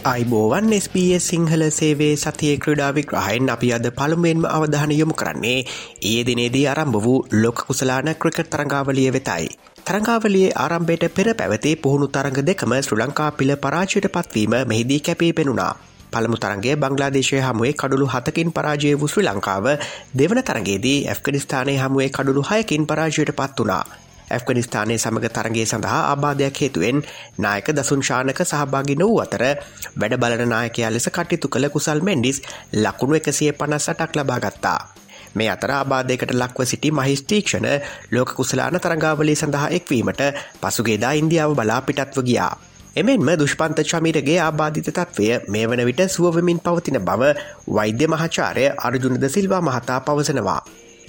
අයිබෝවන් SBS සිංහල සේවේ සතිය ක්‍රඩාවි ග්‍රහයෙන් අපි අද පළමුුවෙන්ම අවධාන යොමු කරන්නේ ඒ දිනේදී අරම්භ වූ ලොක කුසලාන ක්‍රිකට් තරංගාවලිය වෙතයි. තරංගාවලියේ ආරම්භයට පෙර පැවතේ පුහුණු තරඟ දෙකම ශ්‍ර ලංකා පිළ පරාජයට පත්වීම මෙහිදී කැපී පෙනුණා. පළමු තරගේ බංගලාදේශය හමුවේ කඩුළු හතකින් පරාජය වූ ශ්‍රී ලංකාව දෙවන තරගේදී ඇෆ්ගනිස්ථානය හමුවේ කඩුළු හයකින් පරාජයට පත් වනා. ඇෆ්ගනිස්ථානය සමඟ තරගේ සඳහා ආබාධයක් හේතුවෙන් නායක දසුන්ශානක සහභාගි නොවූ අතර වැඩ බලන නායකයා ලෙස කටයුතු කළ කුසල් මෙන්ඩිස් ලකුණු එකසිය පනස්සටක් ලබාගත්තා. මේ අතර ආබාධයකට ලක්ව සිටි මහිස්තීක්ෂණ ලෝක කුසලාන තරංගාවලේ සඳහා එක්වීමට පසුගේදා ඉන්දියාව බලා පිටත්ව ගියා. එමෙන්ම දුෂ්පන්ත චමිරගේ ආබාධිත තත්වය මේ වන විට සුවවමින් පවතින බව වෛද්‍ය මහාචාරය අර්ජුනද සිල්වා මහතා පවසනවා.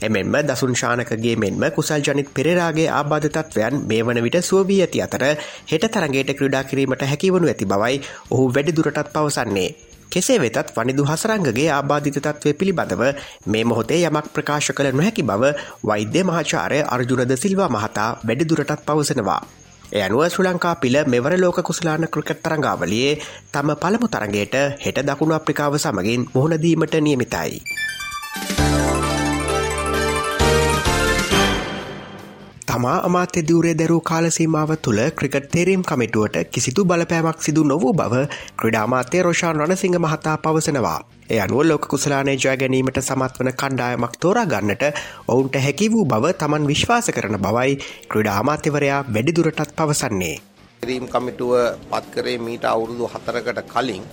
එමෙන්ම දසුන්ශානකගේ මෙන්ම කුසල් ජනිත් පෙරරාගේ ආබාධ තත්වයන් මේ වන විට සුවවී ඇති අතර හෙට තරගේට ක්‍රඩා කිරීමට හැකිවනු ඇති බවයි ඔහු වැඩි දුරටත් පවසන්නේ. කෙසේ වෙතත් වනිදු හසරංගගේ ආබාධිත තත්වය පිළිබඳව මේ මොහොතේ යමක් ප්‍රකාශ කළ නොහැකි බව වෛද්‍ය මහාචාරය අර්ජුනද සිල්වා මහතා වැඩිදුරටත් පවසනවා. එය අනුව ශ්‍ර ලංකා පිළ මෙවර ලෝක කුසලාන ක්‍රිකට් තරංගාවලියේ තම පළමු තරගයට හෙට දකුණු අප්‍රිකාව සමගින් මුහුණදීමට නියමිතයි. තමා අමාත්‍ය දිවරේ දැරූ කාලසීමාව තුළ ක්‍රිකට් තේරීම් කමිටුවට කිසිදු බලපෑමක් සිදු නොවූ බව ක්‍රඩාමාත්‍ය රෝෂාන් රණසිංහ මහතා පවසනවා. එය අනුව ලෝක කුසලානය ජය ගැනීමට සමත් වන කණ්ඩායමක් තෝරා ගන්නට ඔවුන්ට හැකි වූ බව තමන් විශ්වාස කරන බවයි ක්‍රඩාමාත්‍යවරයා වැඩිදුරටත් පවසන්නේ. රීම් කමිටුව පත් කරේ මීට අවුරුදු හතරකට කලින්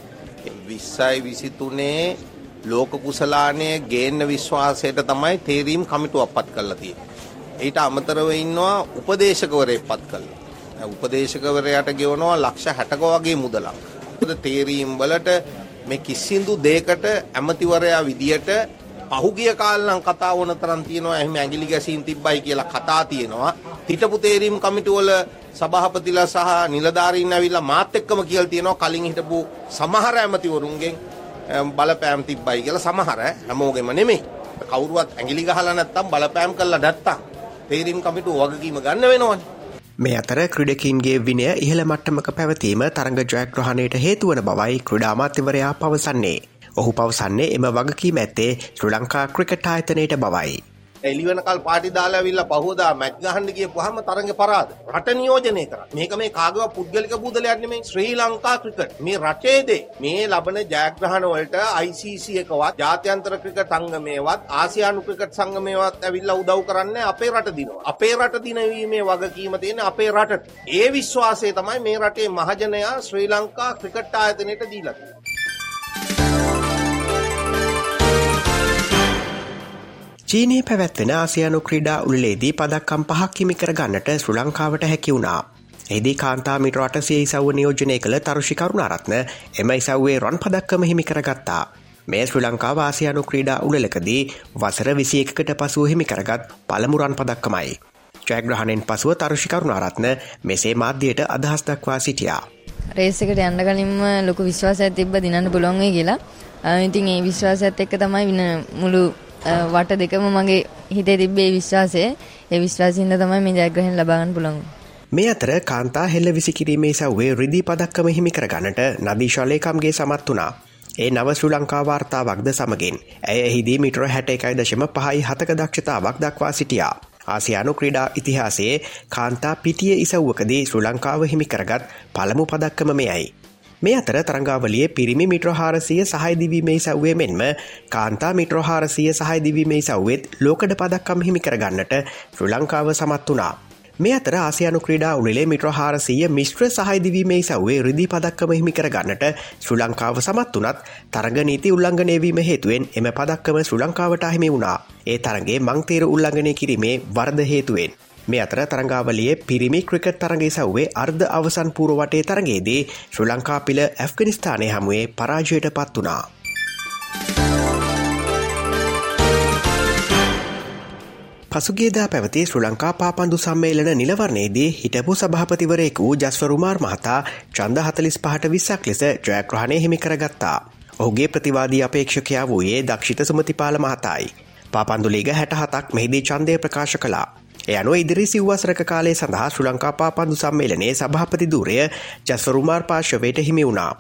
විස්සයි විසිතුනේ ලෝක කුසලානය ගේන්න විශ්වාසයට තමයි තේරීම් කමිටුවක් පත් කරලා තියෙන්නේ. ඊට අමතරව ඉන්නවා උපදේශකවරයෙක් පත් කළා. උපදේශකවරයාට ගෙවනවා ලක්ෂ 60ක වගේ මුදලක්. තේරීම් වලට මේ කිසිදු දෙයකට ඇමතිවරයා විදියට පහුගිය කාලනම් කතා වුණ තරම් තියෙනවා එහෙම ඇඟිලි ගැසීම් තිබ්බයි කියලා කතා තියෙනවා. හිටපු තේරීම් කමිටුවල සභාපතිලා සහ නිලධාරීන් ඇවිල්ලා මාත් එක්කම කියලා තියෙනවා කලින් හිටපු සමහර ඇමතිවරුන්ගෙන් බලපෑම් තිබ්බයි කියලා සමහර හැමෝගෙම නෙමෙයි. කවුරුවත් ඇඟිලි ගහලා නැත්තම් බලපෑම් කළා නැත්තම් තේරීම් කමිටුව වගකීම ගන්න වෙනවනේ. මේ අතර ක්‍රඩකින්ගේ විනය ඉහළ මට්ටමක පැවතීම තරඟ ජයග්‍රහණයට හේතුවන බවයි ක්‍රඩාමාත්‍යවරයා පවසන්නේ. ඔහු පවසන්නේ එම වගකීම ඇත්තේ ශ්‍ර ලංකා ක්‍රිකට් ආයතනයට බවයි. එලිවෙනකල් පාටි දාලා ඇවිල්ලා පහෝදා මැච් ගහන්න ගියපුවාම තරඟ පරාද. රට නියෝජනය කරා. මේක මේ කාගේවත් පුද්ගලික බුදලයක් නෙමෙයි. ශ්‍රී ලංකා ක්‍රිකට් මේ රටේ දේ. මේ ලබන ජයග්‍රහණ වලට ICC එකවත් ජාත්‍යන්තර ක්‍රිකට් සංගමයේවත් ආසියානු ක්‍රිකට් සංගමයේවත් ඇවිල්ලා උදව් කරන්නේ අපේ රට දිනවා. අපේ රට දිනවීමේ වගකීම තියෙන අපේ රටට. ඒ විශ්වාසය තමයි මේ රටේ මහජනයා ශ්‍රී ලංකා ක්‍රිකට් ආයතනයට දීලා තියෙන්නේ. චීනයේ පැවැත්වෙන ආසියානු ක්‍රීඩා උල්ලේදී පදක්කම් පහක් හිමි කරගන්නට ශ්‍ර ලංකාවට හැකි වුණා. එහිදී කාන්තාමිට අටසේ ඉසව්ව නියෝජනය කළ තරුෂිකරුණ අරත්න එම ඉසව්වේ රොන් පදක්කම හිමි කරගත්තා. මේ ශ්‍ර ලංකා වාසියානු ක්‍රීඩා උළලකදී වසර විසියකට පසුව හිමි කරගත් පළමුරන් පදක්කමයි. ජයග්‍රහණයෙන් පසුව තරුෂිකරුණ අරත්න මෙසේ මාධ්‍යයට අදහස් දක්වා සිටියා. රේසකට යන්න කලින්ම ලොකු විශ්වාසයක් තිබ්බ දිනන්න පුළුවන් වෙයි කියලා. ඉතින් ඒ විශ්වාසයත් එක්ක තමයි වින මුළු වට දෙකම මගේ හිතේ තිබ්බේ විශ්වාසය ඒ විශ්වාසින්ද තමයි මේ ජයග්‍රහණ ලබාගන්න පුළුවන්. මේ අතර කාන්තා හෙල්ල විසිකිරීමේ සව්වේ රිදී පදක්කම හිමි කරගන්නට නදීශාලයකම්ගේ සමත් වනා. ඒ නව ශ්‍ර ලංකා වාර්තාවක්ද සමගින් ඇය හිදී මිටර හැට එකයි දශම පහයි හතක දක්ෂතාවක් දක්වා සිටියා. ආසියානු ක්‍රඩා ඉතිහාසයේ කාන්තා පිටිය ඉසව්වකදී ශ්‍ර ලංකාව හිමි කරගත් පළමු පදක්කම මෙයයි. මේ අතර තරංගාවලිය පිරිමි මිට්‍රහාරසිය සහහිදිවීමේ සව්වේ මෙන්ම කාන්තා මිට්‍රහාරසිය සහහිදිවීමේ සව්වෙත් ලෝකඩ පදක්කම් හිමි කරගන්නට ශ්‍ර ලංකාව සමත් වනා. මේ අතර ආසියානු ක්‍රඩා උළේ මිට්‍ර හාරසීය මිශ්‍ර සහහිදිවීමේ සවේ රිදි පදක්කම හිමි කරගන්නට ශ්‍ර ලංකාව සමත් වනත් තරග නීති උල්ලංඝනයවීම හේතුවෙන් එම පදක්කම ශ්‍ර ලංකාවට අහිමි වුණා ඒ තරගේ මංතේර උල්ලංඝනය කිරීමේ වර්ද හේතුවෙන්. මේ අතර තරංගාවලිය පිරිමි ක්‍රිකට් තරගේ සව්වේ අර්ධ අවසන් පූරවටේ තරගේදී ශ්‍ර ලංකා පිළ ඇෆ්ගනිස්ථානය හමුවේ පරාජයට පත් වනා. පසුගේදා පැවති ශ්‍ර ලංකා පාපන්දු සම්මේලන නිලවරණයේදී හිටපු සභහපතිවරයෙකු ජස්වරුමාර් මහතා චන්ද හතලිස් පහට විස්සක් ලෙස ජයග්‍රහණය හිමි කරගත්තා. ඔහුගේ ප්‍රතිවාදී අපේක්ෂකයා වූයේ දක්ෂිත සුමතිපාල මහතායි. පාපන්දුලීග හැට හතක් මෙහිදී චන්දය ප්‍රකාශ කලා. එයනු ඉදිරි සිව්වසරක කාලේ සඳහා ශ්‍ර ලංකා පාපන්දු සම්මේලනයේ සභහපති දූරය ජස්වරුමාර් පාර්ශවයට හිමි වුණා.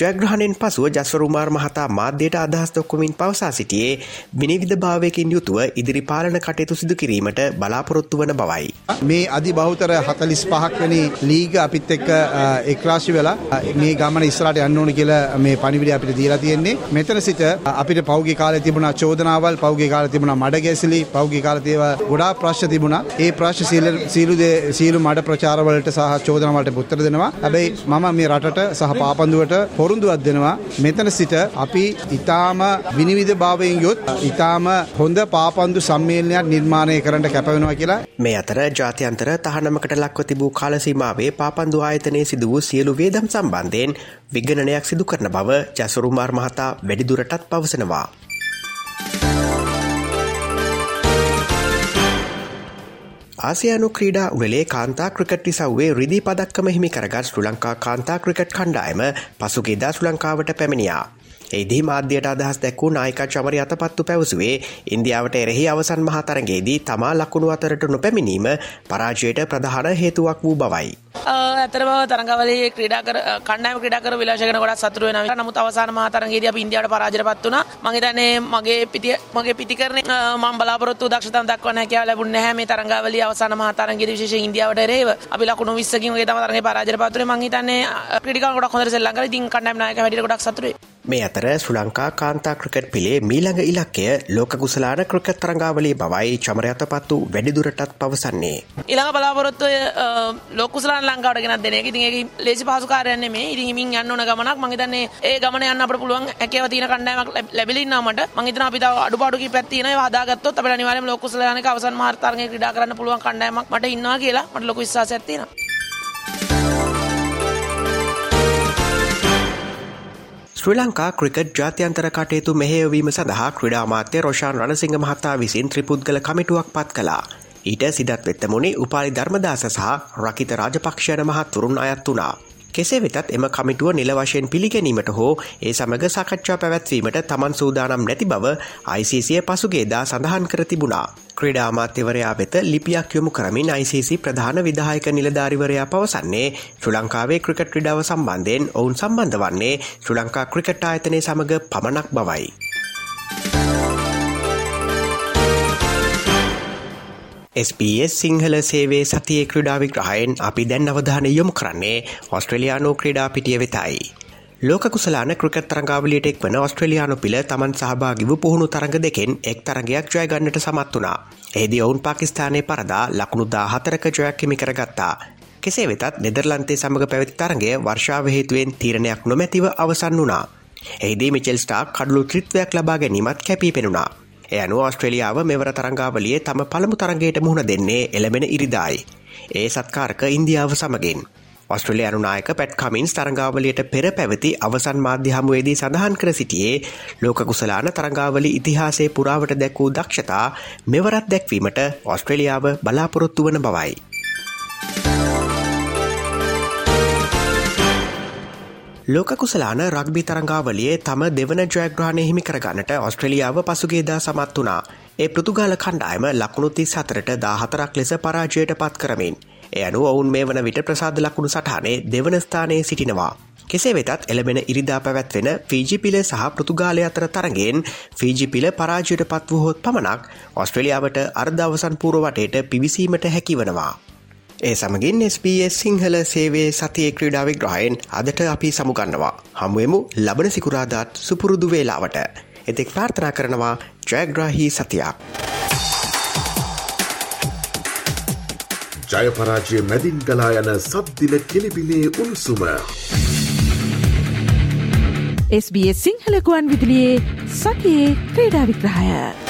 ජයග්‍රහණයෙන් පසුව ජස්වරුමාර් මහතා මාධ්‍යයට අදහස් දොක්කමින් පවසා සිටියේ විනිවිධ භාවයකින් යුතුව ඉදිරි පාලන කටයුතු සිදු කිරීමට බලාපොරොත්තු වන බවයි. මේ අධි බෞතර හතලිස් පහක්වනි ලීග අපිත් එක්ක එක්රාශි වෙලා මේ ගමන ඉස්රට යන්න ඕන කියල මේ පනිවිඩ අපිට දීලා තියෙන්නේ. මෙතන සිට අපිට පෞගේ කාල තිබුණ චෝදනාවල් පෞගේ කාල තිබුණ මඩ ගැසිලි පෞගේ කාලතේව ගොඩා ප්‍රශ් තිබුණ. ඒ ප්‍රශ් සීල සීලුද සීලු මඩ ප්‍රචාරවලට සහ චෝදනවලට පුත්තර දෙනවා. හැබැයි මම මේ රටට සහ පාපන්දුවට පොරුන්දුවක් දෙනවා මෙතන සිට අපි ඉතාම විනිවිධ භාවයෙන් යොත් ඉතාම හොඳ පාපන්දු සම්මේලනයක් නිර්මාණය කරට කැපවෙනවා කියලා මේ අතර ජාත්‍යන්තර තහනමකට ලක්ව තිබූ කාලසීමාවේ පාපන්දු ආයතනයේ සිදු වූ සියලු වේදම් සම්බන්ධයෙන් විගණනයක් සිදු කරන බව ජසරුමාර් මහතා වැඩිදුරටත් පවසනවා. ආසියානු ක්‍රීඩා උළේ කාන්තා ක්‍රිකට් ඉසව්වේ රිදි පදක්කම හිමි කරගත් ශ්‍ර ලංකා කාන්තා ක්‍රිකට් කණ්ඩායම පසුගේදා ශ්‍ර ලංකාවට පැමිණියා. එහිදී මාධ්‍යයට අදහස් දැක්වූ නායික චමරි අතපත්තු පැවසුවේ ඉන්දියාවට එරෙහි අවසන් මහතරගේදී තමා ලකුණු අතරට නොපැමිණීම පරාජයට ප්‍රධාන හේතුවක් වූ බවයි. ඇතරම තරගවලේ ක්‍රඩා කණ්ඩම ක්‍රඩා විලාශකන ගොඩ සතුරුව න නමුත් අවසාන මහතරගේද ඉන්දියාවට පරාජරපත් වුණ. මගේතනේ මගේ පිටිය මගේ පිටිකරන ම බලාපොරත්තු දක්ෂතන් දක්වන කියා ලැබුණ හැම තරගවල අවසාන මහතරගේ විශේෂ ඉන්දියාවට රේව අපි ලකුණු විස්සකින් ගේ තමතරගේ පරාජරපත්තුර මහිතන්නේ ක්‍රඩිකා ගොඩක් හොඳ සෙල්ලංකර දින් කණ්ඩම් නායක වැඩි ගොඩක් සතුරේ මේ අතර ශ්‍ර ලංකා කාන්තා ක්‍රිකට් පිළේ මීළඟ ඉලක්කය ලෝක කුසලාන ක්‍රිකත් තරංගාවලේ බවයි චමරයතපත්තු වැඩිදුරටත් පවසන්නේ. ඉළඟ බලාපොරොත්තුව ලෝකුසලාන් ලංකාවට ගෙනත් දෙන ඉතින් ඒ ලේසි පහසුකාරයන්න මේ ඉතින් හිමින් යන්න ඕන ගමනක් මහිතන්නේ ඒ ගමන යන්න අපට පුළුවන් හැකව තියන කණ්ඩෑමක් ලැබිලින්නමට මහිතන අපිත අඩුපාඩුකි පැත්තින හදාගත්තොත් අපට අනිවාර්යයෙන්ම ලෝකුසලානක අවසන් මාර්තරණය ක්‍රීඩා කරන්න පුළුවන් කණ්ඩෑමක් මට ඉන්නවා කියලා මට ලොකු විශ්වාසයක් තියෙනවා. ශ්‍රී ලංකා ක්‍රිකට් ජාත්‍යන්තර කටයුතු මෙහෙයවීම සඳහා ක්‍රඩාමාත්‍ය රෝෂාන් රණසිංහ මහතා විසින් ත්‍රිපුද්ගල කමිටුවක් පත් කලා. ඊට සිදත් වෙත්තමුණේ උපාලි ධර්මදාස සහ රකිත රාජපක්ෂයන මහත්තුරුන් අයත් වුණා. කෙසේ වෙතත් එම කමිටුව නිල වශයෙන් පිළිගැනීමට හෝ ඒ සමඟ සකච්ඡා පැවැත්වීමට තමන් සූදානම් නැති බව ICCය පසුගේදා සඳහන් කර තිබුණා. ක්‍රඩාමාත්‍යවරයා වෙත ලිපියක් යොමු කරමින් ICC ප්‍රධාන විදායක නිලධාරිවරයා පවසන්නේ ශ්‍ර ලංකාවේ ක්‍රිකට් ක්‍රඩාව සම්බන්ධයෙන් ඔවුන් සම්බන්ධ වන්නේ ශ්‍ර ලංකා ක්‍රිකට් ආයතනය සමඟ පමණක් බවයි. SBS සිංහල සේවේ සතිය ක්‍රඩා විග්‍රහයෙන් අපි දැන් අවධාන යොමු කරන්නේ ඔස්ට්‍රලයානෝ ක්‍රඩා පිටිය වෙතයි. ලෝක කුසලාන ක්‍රිකත් තරංගාවලියට එක් වන ඔස්ට්‍රලයානු පිළ තමන් සහභාගිව පුහුණු තරඟ දෙකෙන් එක් තරගයක් ජයගන්නට සමත් වනා. එහිදි ඔවුන් පාකිස්ානය පරදා ලකුණු දා හතරක ජයක් හිමි කරගත්තා. කෙසේ වෙතත් නෙදර්ලන්තේ සමඟ පැවති තරගේ වර්ෂාව හේතුවෙන් තීරණයක් නොමැතිව අවසන් වනා. එහිදී මිචෙල් ස්ටාක් කඩලු ත්‍රිත්වයක් ලබා ගැනීමත් කැපී පෙනුණා. එයනු ඔස්ට්‍රලියාව මෙවර තරංගාවලිය තම පළමු තරගයට මුහුණ දෙන්නේ එළබෙන ඉරිදායි. ඒ සත්කාරක ඉන්දියාව සමගින්. ඔස්ට්‍රලේ අනුනායක පැට් කමින්ස් තරංගාවලියට පෙර පැවති අවසන් මාධ්‍ය හමුවේදී සඳහන් කර සිටියේ ලෝක කුසලාන තරංගාවලි ඉතිහාසේ පුරාවට දැක් වූ දක්ෂතා මෙවරත් දැක්වීමට ඔස්ට්‍රලියාව බලාපොරොත්තු වන බවයි. ලෝක කුසලාන රක්බි තරංගාවලියේ තම දෙවන ජයග්‍රහණය හිමි කරගන්නට ඔස්ට්‍රලියාව පසුගේදා සමත් වනා. ඒ පෘතුගාල කණ්ඩායම ලකුණුති සතරට දාහතරක් ලෙස පරාජයට පත් කරමින්. එය අනු ඔවුන් මේ වන විට ප්‍රසාද ලකුණු සටහනේ දෙවන ස්ථානයේ සිටිනවා. කෙසේ වෙතත් එළබෙන ඉරිදා පැවැත්වෙන ෆීජිපිල සහ පෘතුගාලය අතර තරගෙන් ෆීජිපිල පරාජයට පත් වූහොත් පමණක් ඔස්ට්‍රලියාවට අර්ධවසන් පූරවටයට පිවිසීමට හැකිවනවා. ඒ සමගින් SBS සිංහල සේවේ සතිය ක්‍රීඩාව ග්‍රහයෙන් අදට අපි සමුගන්නවා. හමුවමු ලබන සිකුරාදාත් සුපුරුදු වේලාවට. එතෙක් ප්‍රාර්ථනා කරනවා ජයග්‍රාහි සතියක්. ජයපරාජය මැදින් ගලා යන සද්දින කෙලිබිමේ උණුසුම. SBS සිංහලකුවන් විදිලියේ සතියේ ක්‍රීඩා විග්‍රහය.